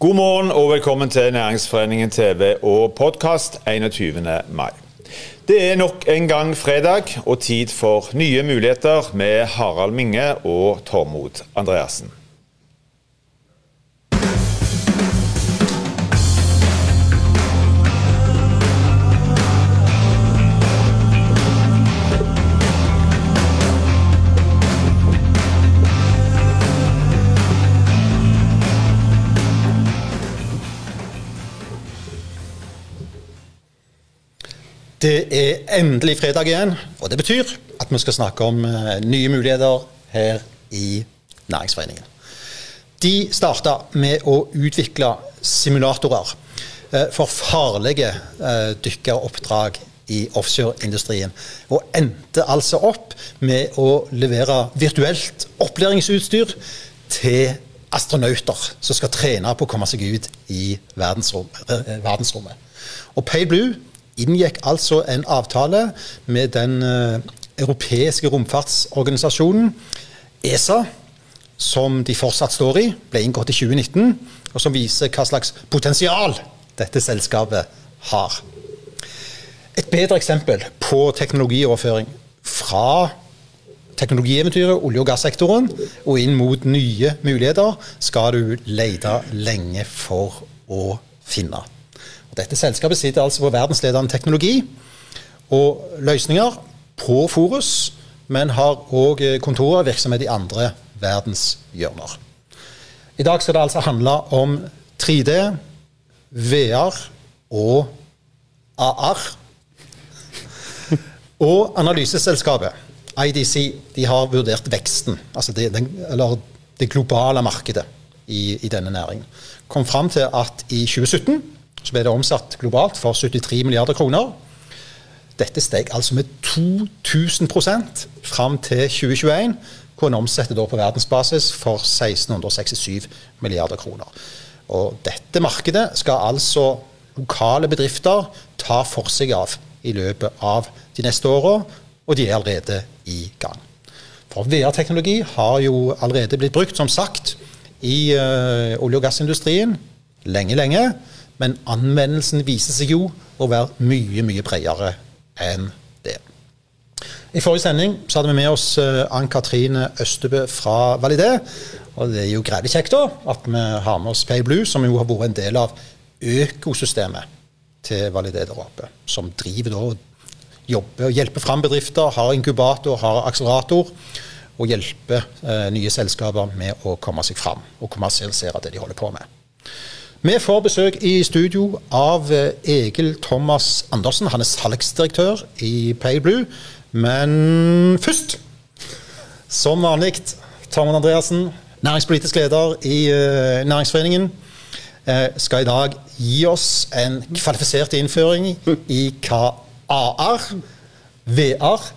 God morgen og velkommen til Næringsforeningen TV og podkast 21. mai. Det er nok en gang fredag og tid for nye muligheter med Harald Minge og Tormod Andreassen. Det er endelig fredag igjen, og det betyr at vi skal snakke om uh, nye muligheter her i Næringsforeningen. De starta med å utvikle simulatorer uh, for farlige uh, dykkeroppdrag i offshoreindustrien, og endte altså opp med å levere virtuelt opplæringsutstyr til astronauter som skal trene på å komme seg ut i verdensrom, verdensrommet. Og Pale Blue inngikk altså en avtale med den uh, europeiske romfartsorganisasjonen ESA, som de fortsatt står i, ble inngått i 2019, og som viser hva slags potensial dette selskapet har. Et bedre eksempel på teknologioverføring fra teknologieventyret, olje- og gassektoren, og inn mot nye muligheter, skal du lete lenge for å finne. Dette selskapet sitter altså på verdensledende teknologi og løsninger på Forus, men har òg kontorer og virksomhet i andre verdenshjørner. I dag skal det altså handle om 3D, VR og AR. Og analyseselskapet IDC de har vurdert veksten, altså det, den, eller det globale markedet i, i denne næringen. Kom fram til at i 2017 så ble det omsatt globalt for 73 milliarder kroner. Dette steg altså med 2000% fram til 2021, hvor en omsetter på verdensbasis for 1667 milliarder kroner. Og dette markedet skal altså lokale bedrifter ta for seg av i løpet av de neste åra, og de er allerede i gang. For VR-teknologi har jo allerede blitt brukt, som sagt, i ø, olje- og gassindustrien lenge, lenge. Men anvendelsen viser seg jo å være mye, mye bredere enn det. I forrige sending så hadde vi med oss eh, Ann Katrine Østebø fra Validé. Og det er jo greit kjekt da, at vi har med oss PayBlue, som jo har vært en del av økosystemet til Validé der oppe. Som driver da jobber og hjelper fram bedrifter, har inkubator, har akselerator. Og hjelper eh, nye selskaper med å komme seg fram og kommersialisere det de holder på med. Vi får besøk i studio av eh, Egil Thomas Andersen. Han er salgsdirektør i Pale Blue. Men først, som vanlig, Tormod Andreassen, næringspolitisk leder i uh, Næringsforeningen, uh, skal i dag gi oss en kvalifisert innføring i hva AR, VR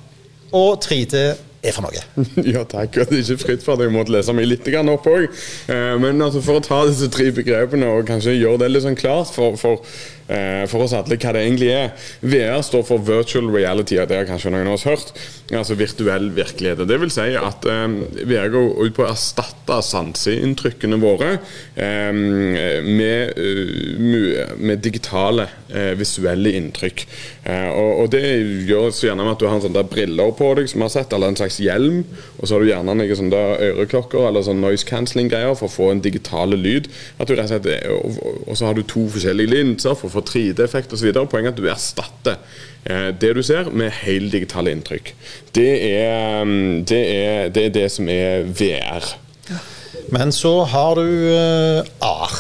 og 3D er for noe. ja, takk. Det er ikke fritt for at jeg måtte lese meg litt opp òg. Eh, men altså, for å ta disse tre begrepene og kanskje gjøre det litt sånn klart for, for, for, oss alle hva det egentlig er. VR står for virtual reality, det har kanskje noen av oss hørt. Altså virtuell virkelighet. Det vil si at um, VR går ut på å erstatte sanseinntrykkene våre um, med, med, digitale visuelle inntrykk. Og, Det gjør så gjerne med at du har en sånn der briller på deg, som har sett, eller en slags hjelm. Og så har du gjerne noen sånne øreklokker eller sånn noise cancelling-greier for å få en digital lyd. At du rett og, slett, og så har du to forskjellige linser for å få 3D-effekt osv. Poenget er at du erstatter Eh, det du ser, med heldigitale inntrykk. Det er, mm, det er, det er det som er VR. Men så har du uh, AR.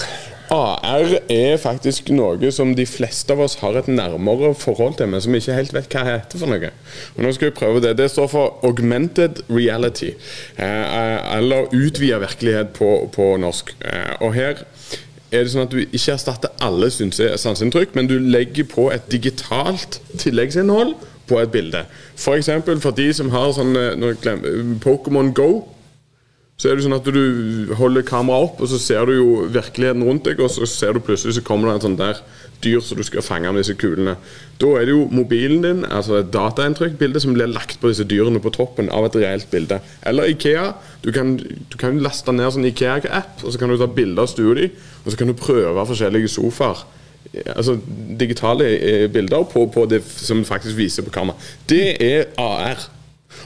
AR er faktisk noe som de fleste av oss har et nærmere forhold til, men som ikke helt vet hva det heter for noe. Og nå skal vi prøve Det Det står for augmented reality, eh, eller utvida virkelighet på, på norsk. Og her er det sånn at du ikke erstatter alle sanseinntrykk, men du legger på et digitalt tilleggsinnhold på et bilde. F.eks. For, for de som har sånn Pokémon Go, så er det sånn at du holder kameraet opp, og så ser du jo virkeligheten rundt deg, og så ser du plutselig så kommer det en sånn der dyr som du skal fange med disse kulene. Da er det jo mobilen din, altså et datainntrykk, som blir lagt på disse dyrene på toppen av et reelt bilde. Eller Ikea. Du kan, du laste ned sånn Ikea-app, og så kan du ta bilder av stua di, og så kan du prøve forskjellige sofaer altså digitale eh, bilder på, på, det som faktisk viser på kamera. Det er AR.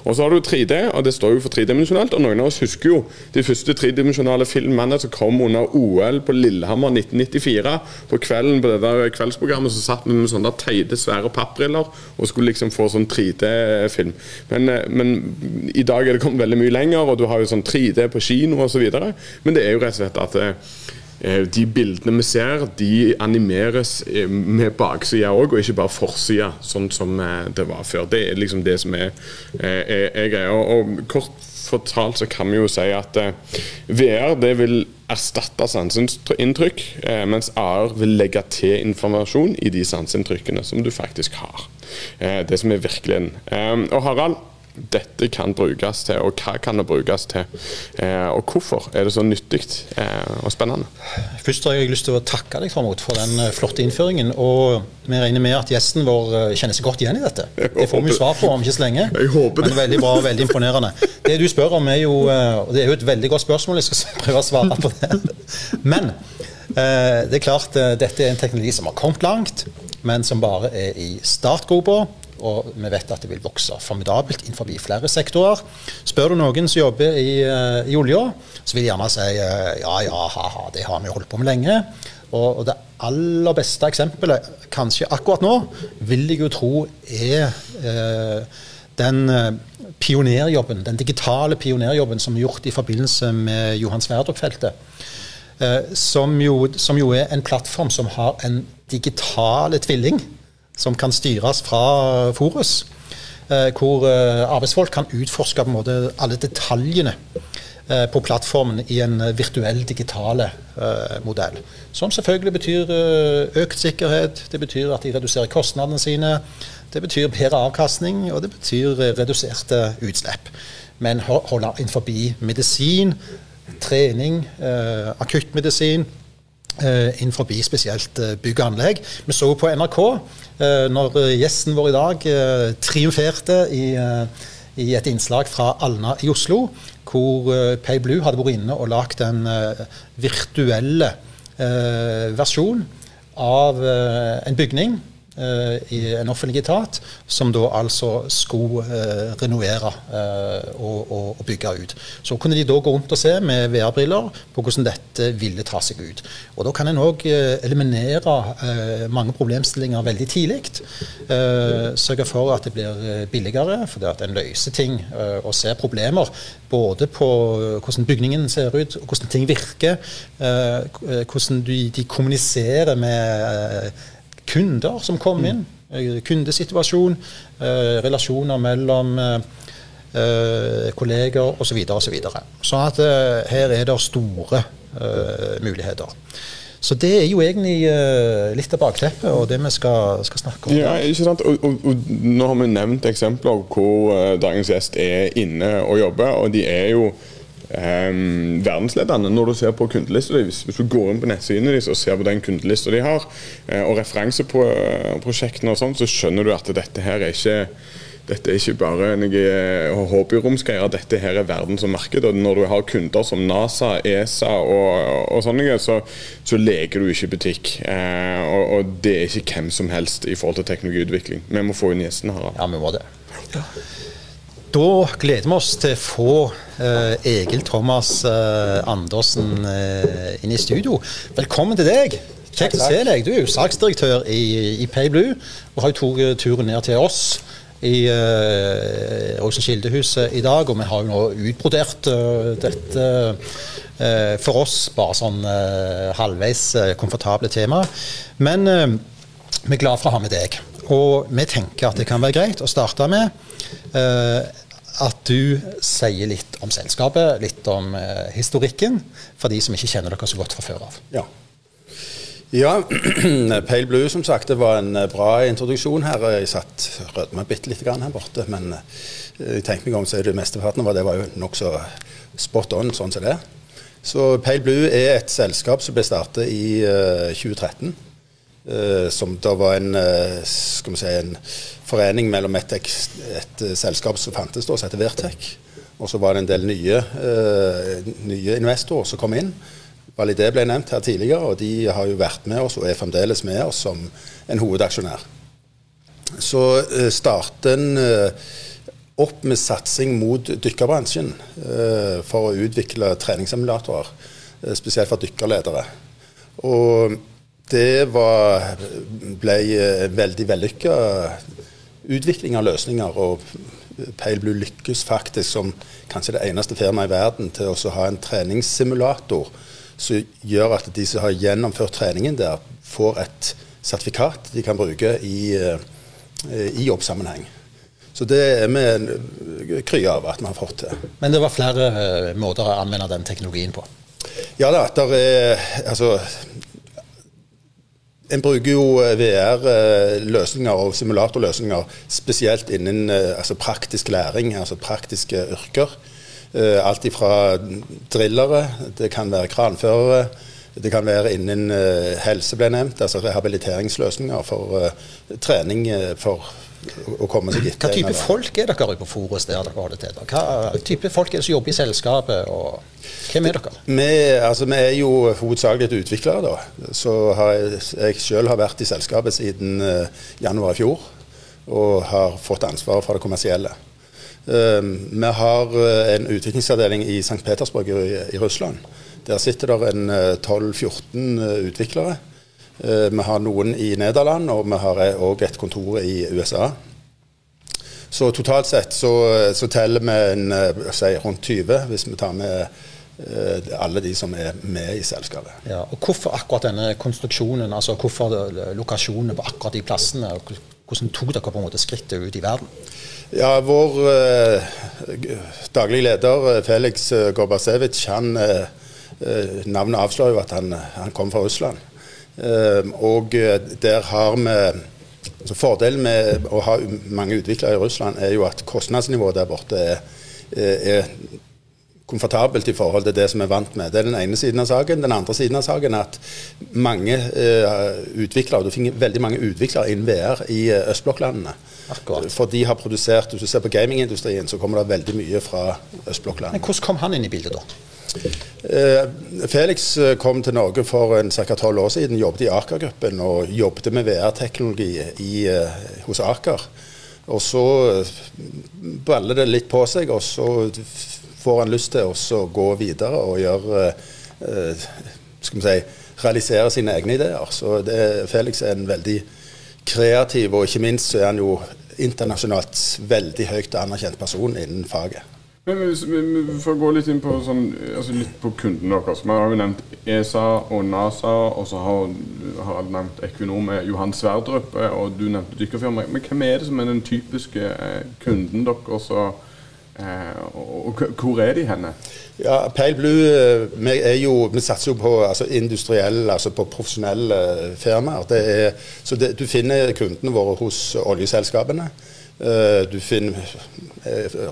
Og så har du 3D, og det står jo for tredimensjonalt. Og noen av oss husker jo de første tredimensjonale filmene som kom under OL på Lillehammer 1994. På kvelden på det der kveldsprogrammet så satt vi med sånne teite, svære pappbriller og skulle liksom få sånn 3D-film. Men, eh, men, i dag er det kommet veldig mye lenger, og du har jo sånn 3D på kino osv. Men det er jo rett og slett at eh, de bildene vi ser, de animeres eh, med baksida òg, og ikke bare forsida, sånn som eh, det var før. Det er liksom det som er, er, er greia. Og kort fortalt så kan vi jo si at VR det vil erstatte sanseinntrykk, mens AR vil legge til informasjon i de sanseinntrykkene som du faktisk har. Det som er virkeligheten. Og Harald, dette kan brukes til, og hva kan det brukes til? Eh, og hvorfor er det så nyttig eh, og spennende? Først har jeg lyst til å takke deg Tormod, for den eh, flotte innføringen. Og vi regner med at gjesten vår kjenner seg godt igjen i dette. Det får vi svar på om ikke så lenge. Jeg håper det. Men veldig bra og veldig imponerende. Det du spør om er jo Og det er jo et veldig godt spørsmål, jeg skal prøve å svare på det. Men det er klart, dette er en teknologi som har kommet langt, men som bare er i startgropa. Og vi vet at det vil vokse formidabelt innenfor flere sektorer. Spør du noen som jobber i, eh, i olja, så vil de gjerne si eh, ja, ja, ha-ha, det har vi holdt på med lenge. Og, og, det aller beste eksempelet, kanskje akkurat nå, vil jeg jo tro er eh, den eh, pionerjobben, den digitale pionerjobben som er gjort i forbindelse med Johan Sverdrup-feltet. Eh, som, som, jo, er en plattform som har en digital tvilling som kan styres fra Forus. Eh, hvor eh, arbeidsfolk kan utforske på en måte alle detaljene eh, på plattformen i en virtuell, digitale modell. Som selvfølgelig betyr økt sikkerhet, det betyr at de reduserer kostnadene sine, det betyr bedre avkastning, og det betyr reduserte utslipp. Men holder innenfor medisin, trening, akuttmedisin, innenfor spesielt bygg og anlegg. Vi så på NRK Eh, når gjesten vår i dag eh, triumferte i, eh, i et innslag fra Alna i Oslo, hvor Pay Blue hadde vært inne og lagd en virtuelle versjon av en bygning Eh, i en offentlig etat, som da altså skulle eh, renovere eh, og, og, og, bygge ut. Så kunne de da gå rundt og se med VR-briller på hvordan dette ville ta seg ut. Og Da kan en òg eliminere mange problemstillinger veldig tidlig. Sørge for at det blir billigere, fordi at en løser ting og ser problemer både på hvordan bygningen ser ut, hvordan ting virker, hvordan de kommuniserer med kunder som kom inn. Eh, kundesituasjon, eh, relasjoner mellom eh, kolleger osv. Så videre, og så sånn at her er det store muligheter. Så det er jo egentlig litt av bakteppet og det vi skal, skal snakke om. Ja, ikke sant? Og, og, og, Nå har vi nevnt eksempler hvor dagens gjest er inne og jobber. Og de er jo um, verdensledende når du ser på kundelista Hvis, hvis, du går inn på nettsidene deres og ser på den kundelista de har, uh, og referanseprosjektene og sånn, så skjønner du at dette her er ikke dette er ikke bare noe eh, hobbyromsgreier, dette her er verden som marked. og Når du har kunder som NASA, ESA og, og sånne, så, så leker du ikke butikk. Eh, og, og, det er ikke hvem som helst i forhold til teknologiutvikling. Vi må få inn gjestene, her. Ja, vi må det. Ja. Da gleder vi oss til å få eh, Egil Thomas eh, Andersen eh, inn i studio. Velkommen til deg. Kjekt å se deg. Du er jo saksdirektør i, i PayBlue og har jo tatt turen ned til oss i eh, Rosenkildehuset i dag. Og vi har jo nå utbrodert dette for oss bare sånn halvveis komfortable tema. Men vi er glad for å ha med deg. Og vi tenker at det kan være greit å starte med uh, at du sier litt om selskapet, litt om uh, historikken, for de som ikke kjenner dere så godt fra før av. Ja. Ja, Pale Blue som sagt, det var en bra introduksjon her. Jeg satt rødma bitte litt her borte, men jeg tenkte meg om så er det mesteparten av det var jo nokså spot on sånn som det. Så Pale Blue er et selskap som ble startet i uh, 2013. Uh, som da var en, skal si, en forening mellom et, et, et selskap som fantes da, som heter Vertec. Og så var det en del nye, nye investorer som kom inn. Validé ble nevnt her tidligere, og de har jo vært med oss og er fremdeles med oss som en hovedaksjonær. Så uh, starter en opp med satsing mot dykkerbransjen for å utvikle treningssimulatorer, spesielt for dykkerledere. Og det var, ble veldig vellykka utvikling av løsninger. og Pale Blue lykkes faktisk som kanskje det eneste firmaet i verden til å ha en treningssimulator som gjør at de som har gjennomført treningen der, får et sertifikat de kan bruke i, eh, i jobbsammenheng. Så det er vi kry av at vi har fått til. Men det var flere eh, måter å anvende den teknologien på? Ja da. Der er altså en bruker jo eh, VR-løsninger og simulatorløsninger spesielt innen altså praktisk læring, altså praktiske yrker. Eh, alt fra drillere, det kan være kranførere, det kan være innen eh, helse, ble nevnt, altså rehabiliteringsløsninger for trening for å komme seg etter. Hva type folk er dere på Forus der dere holder til? Hva type folk er det som jobber i selskapet, og hvem er dere? Vi, altså, vi er jo hovedsakelig utviklere, da. Så har jeg, jeg selv har vært i selskapet siden uh, januar i fjor, og har fått ansvaret for det kommersielle. Ehm, vi har eh, en utviklingsavdeling i St. Petersburg i, i Russland. Der sitter det en 12-14 eh, eh, utviklere. Vi har noen i Nederland, og vi har òg et kontor i USA. Så totalt sett så, så teller vi en, si, rundt 20, hvis vi tar med alle de som er med i selskapet. Ja, og Hvorfor akkurat denne konstruksjonen, altså hvorfor lokasjonene på akkurat de plassene? og Hvordan tok dere på en måte skrittet ut i verden? Ja, Vår eh, daglig leder eh, Felix eh, Gorbasevic, han eh, eh, Navnet avslører jo at han, han kom fra Russland. Eh, og der har vi så Fordelen med å ha mange utviklere i Russland er jo at kostnadsnivået der borte er, er komfortabelt i forhold til det som vi er vant med. Det er den ene siden av saken. Den andre siden av saken er at mange uh, utviklere, du finner veldig mange utviklere innen VR i østblokklandene. Akkurat. For de har produsert Hvis du ser på gamingindustrien, så kommer det veldig mye fra østblokkland. Men Hvordan kom han inn i bildet, da? Eh, Felix eh, kom til Norge for ca. tolv år siden. Jobbet i Aker-gruppen og jobbet med VR-teknologi uh, hos Aker. Og så baller det litt på seg, og så får han lyst til å gå videre og gjøre skal vi si, realisere sine egne ideer. Så det, Felix er en veldig kreativ, og ikke minst så er han jo internasjonalt veldig høyt anerkjent person innen faget. Men For å gå litt inn på, sånn, altså litt på kunden deres. Vi har jo nevnt ESA og NASA, og så har alle nevnt Equinor med Johan Sverdrup, og du nevnte dykkerfirmaet. Men hvem er det som er den typiske eh, kunden deres? Og, eh, hvor er de henne? Ja, Pale Blue eh, vi, er jo, vi satser jo på altså, industrielle, altså på profesjonelle eh, firmaer. Er, så det, Du finner kundene våre hos oljeselskapene. Uh, du finner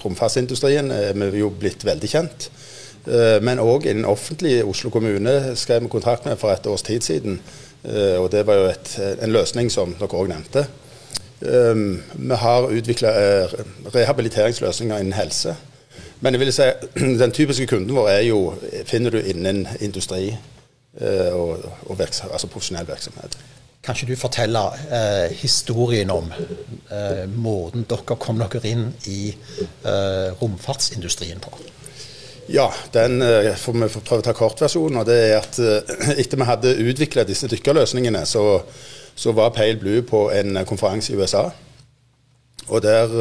romfartsindustrien, er vi jo blitt veldig kjent. Men òg innen offentlig. Oslo kommune skrev vi kontrakt med for et års tid siden. og det var jo et, en løsning som dere òg nevnte. Um, vi har utvikla rehabiliteringsløsninger innen helse. Men jeg vil si, den typiske kunden vår jo, finner du innen industri uh, og, og virksomhet, altså profesjonell virksomhet. Kan ikke du fortelle uh, historien om eh, måten dere kom dere inn i eh, romfartsindustrien på? Ja, den eh, får vi prøve å ta kortversjonen. og det er at eh, Etter vi hadde utvikla disse dykkerløsningene, så, så, var Pale Blue på en konferanse i USA. Og der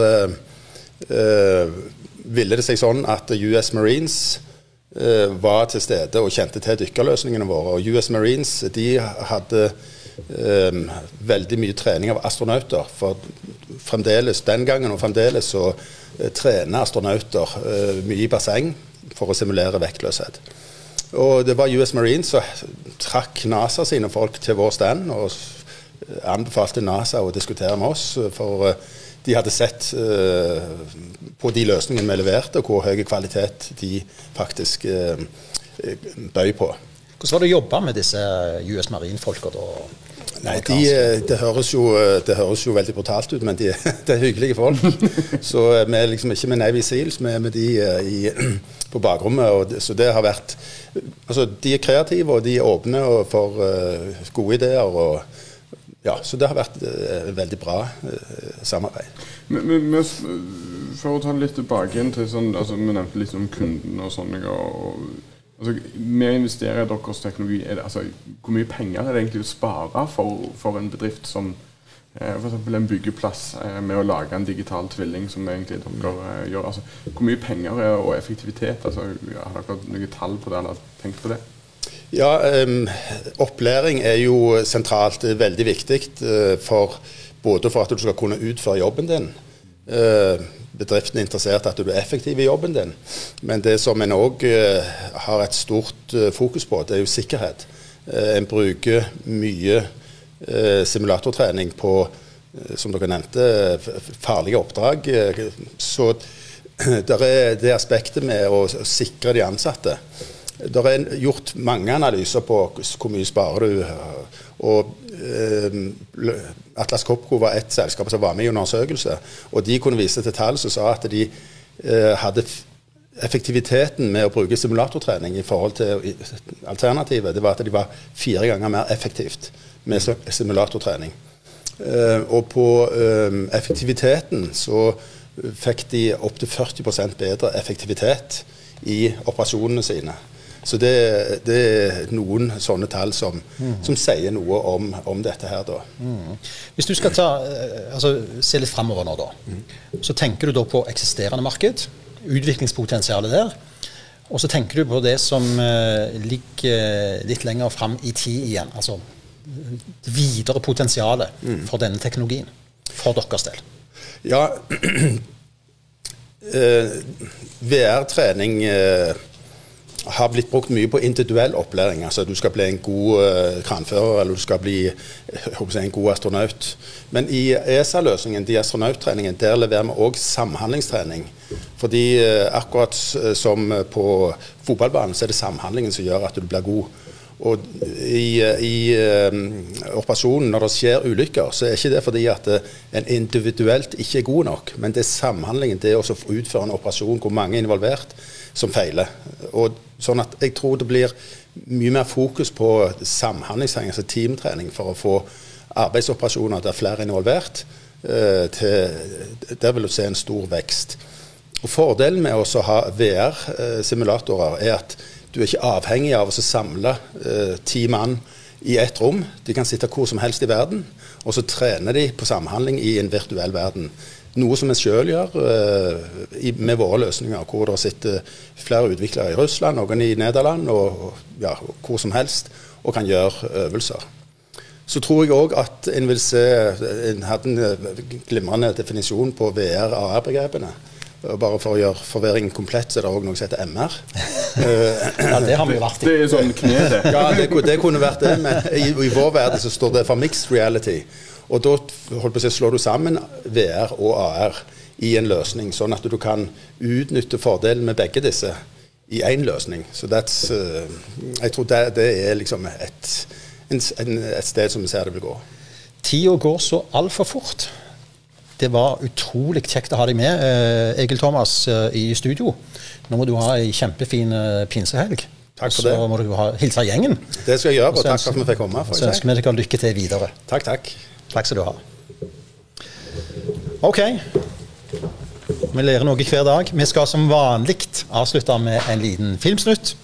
ville det seg sånn at US Marines eh, var til stede og kjente til dykkerløsningene våre. Og US Marines de hadde eh, veldig mye trening av astronauter. For fremdeles, den gangen og fremdeles så eh, trener astronauter eh, mye i basseng for å simulere vektløshet. Og det var US Marines som trakk NASA sine folk til vår stand og anbefalte NASA å diskutere med oss. For de hadde sett på de løsningene vi leverte, og hvor høy kvalitet de faktisk bøy på. Hvordan var det å jobbe med disse US Marine-folka? Nei, de, det, høres jo, det, høres jo, veldig brutalt ut, men de, det er hyggelige folk. Så vi er liksom ikke med Navy Seals, vi er med de i, på bakrommet. Og, så det har vært Altså, de er kreative, og de er åpne for uh, gode ideer. og ja, Så det har vært uh, veldig bra uh, samarbeid. Men, men, for å ta litt tilbake igjen til sånn, altså Vi nevnte litt om kunden og sånn. Altså, vi investerer i deres teknologi, det, altså, hvor mye penger er det egentlig å spare for, for en bedrift som eh, f.eks. en byggeplass eh, med å lage en digital tvilling, som egentlig dere eh, gjør? Altså, hvor mye penger er, og effektivitet? Altså, har dere noen tall på det, eller tenkt på det? Ja, opplæring er jo sentralt. Veldig viktig uh, for både for at du skal kunne utføre jobben din. Uh, bedriften er interessert i at du er effektiv i jobben din. Men det som en òg uh, har et stort fokus på, det er jo sikkerhet. En bruker mye simulatortrening på, som dere nevnte, farlige oppdrag. så det er det aspektet med å sikre de ansatte. Det er gjort mange analyser på hvor mye sparer du. og eh, Atlas Copco var et selskap som var med i undersøkelse. og De kunne vise til tall som sa at de eh, hadde effektiviteten med å bruke simulatortrening i forhold til alternativet, det var at de var fire ganger mer effektivt med simulatortrening. Eh, og på eh, effektiviteten så fikk de opptil 40% bedre effektivitet i operasjonene sine. Så det, det, er noen sånne tall som, mm. som sier noe om, om, dette her, da. Mm. Hvis du skal ta, eh, altså, se litt framover nå, da. Mm. Så tenker du da på eksisterende marked, utviklingspotensialet der. Og så tenker du på det som eh, ligger litt lenger fram i tid igjen. Altså videre potensialet mm. for denne teknologien. For deres del. Ja, eh, VR-trening uh, har blitt brukt mye på individuell opplæring. altså Du skal bli en god uh, kranfører eller du skal bli jeg, en god astronaut. Men i ESA-løsningen, de astronauttreningen, der leverer vi òg samhandlingstrening. Fordi uh, akkurat som på fotballbanen, så er det samhandlingen som gjør at du blir god. Og i, i um, operasjonen, når det skjer ulykker, så er ikke det fordi at en individuelt ikke er god nok, men det er samhandlingen, det å utføre en operasjon hvor mange er involvert, som feiler. Og Sånn at jeg tror det blir mye mer fokus på samhandlingstrening, altså teamtrening, for å få arbeidsoperasjoner der flere er involvert. Eh, til, der vil du se en stor vekst. Og Fordelen med å ha VR-simulatorer er at du er ikke avhengig av å samle eh, ti mann i ett rom. De kan sitte hvor som helst i verden, og så trener de på samhandling i en virtuell verden. Noe som vi sjøl gjør uh, med våre løsninger, hvor det sitter flere utviklere i Russland, noen i Nederland og, ja, hvor som helst, og kan gjøre øvelser. Så tror jeg òg at en vil se En hadde en eh, glimrende definisjon på VR-AR-begrepene. Bare for å gjøre forvirringen komplett, så er det òg noe som heter MR. ja, Det har vi jo vært i. Det er sånn kne, det. ja, det, det, kunne vært det. Men i, i vår verden så står det for mixed reality. Og da holdt på å si, slår du sammen VR og AR i en løsning, sånn at du kan utnytte fordelen med begge disse i én løsning. Så uh, jeg tror det, det er liksom et, en, et, sted som vi ser det vil gå. Tida går så altfor fort. Det var utrolig kjekt å ha deg med, eh, Egil Thomas, uh, i studio. Nå må du ha ei kjempefin pinsehelg. Takk for så det. Så må du ha, hilse gjengen. Det skal jeg gjøre, og takk for at vi fikk komme. Så ønsker vi dere lykke til videre. Takk, takk. Takk skal du ha. OK. Vi lærer noe hver dag. Vi skal som vanlig avslutte med en liten filmsnutt.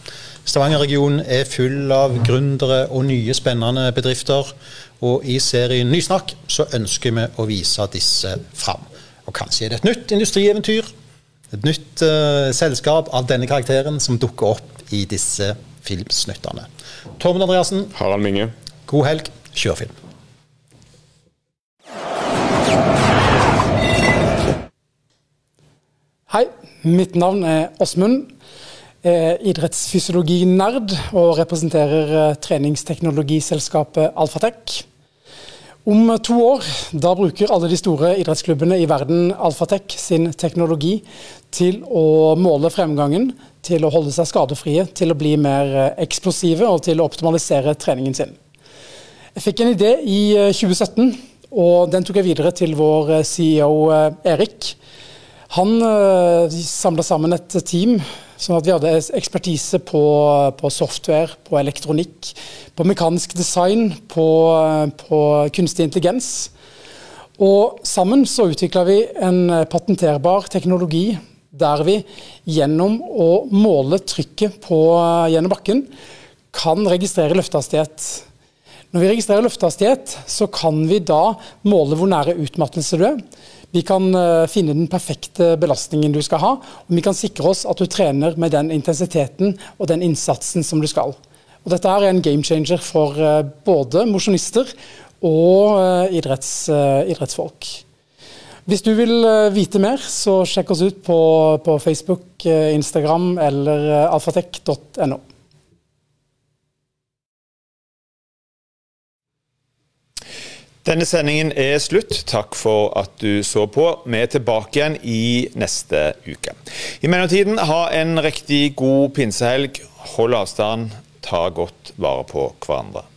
Stavanger-regionen er full av gründere og nye, spennende bedrifter. Og i serien Nysnakk så ønsker vi å vise disse fram. Og kanskje er det et nytt industrieventyr, et nytt uh, selskap av denne karakteren som dukker opp i disse filmsnuttene. Tormod Andreassen. Harald Minge. God helg. Kjør film. Hei, mitt navn er Åsmund. er idrettsfysiologinerd og representerer eh, treningsteknologiselskapet Alfatek. Om to år da bruker alle de store idrettsklubbene i verden Alfatek sin teknologi til å måle fremgangen, til å holde seg skadefrie, til å bli mer eh, eksplosive og til å optimalisere treningen sin. Jeg fikk en idé i 2017, eh, og den tok jeg videre til vår CEO Erik. Han samla sammen et team Sånn at vi hadde ekspertise på, på, software, på elektronikk, på mekanisk design, på, på kunstig intelligens. Og sammen så utvikla vi en patenterbar teknologi der vi gjennom å måle trykket på, gjennom bakken kan registrere løftehastighet. Når vi registrerer løftehastighet, så kan vi da måle hvor nære utmattelse du er. Vi kan eh, finne den perfekte belastningen du skal ha, og vi kan sikre oss at du trener med den intensiteten og den innsatsen som du skal. Og dette er en game changer for eh, både mosjonister og eh, idretts, idrettsfolk. Hvis du vil vite mer, så sjekk oss ut på, på Facebook, Instagram eller alfatek.no. Denne sendingen er slutt. Takk for at du så på. Vi er tilbake igjen i neste uke. I mellomtiden, ha en riktig god pinsehelg. Hold avstand. Ta godt vare på hverandre.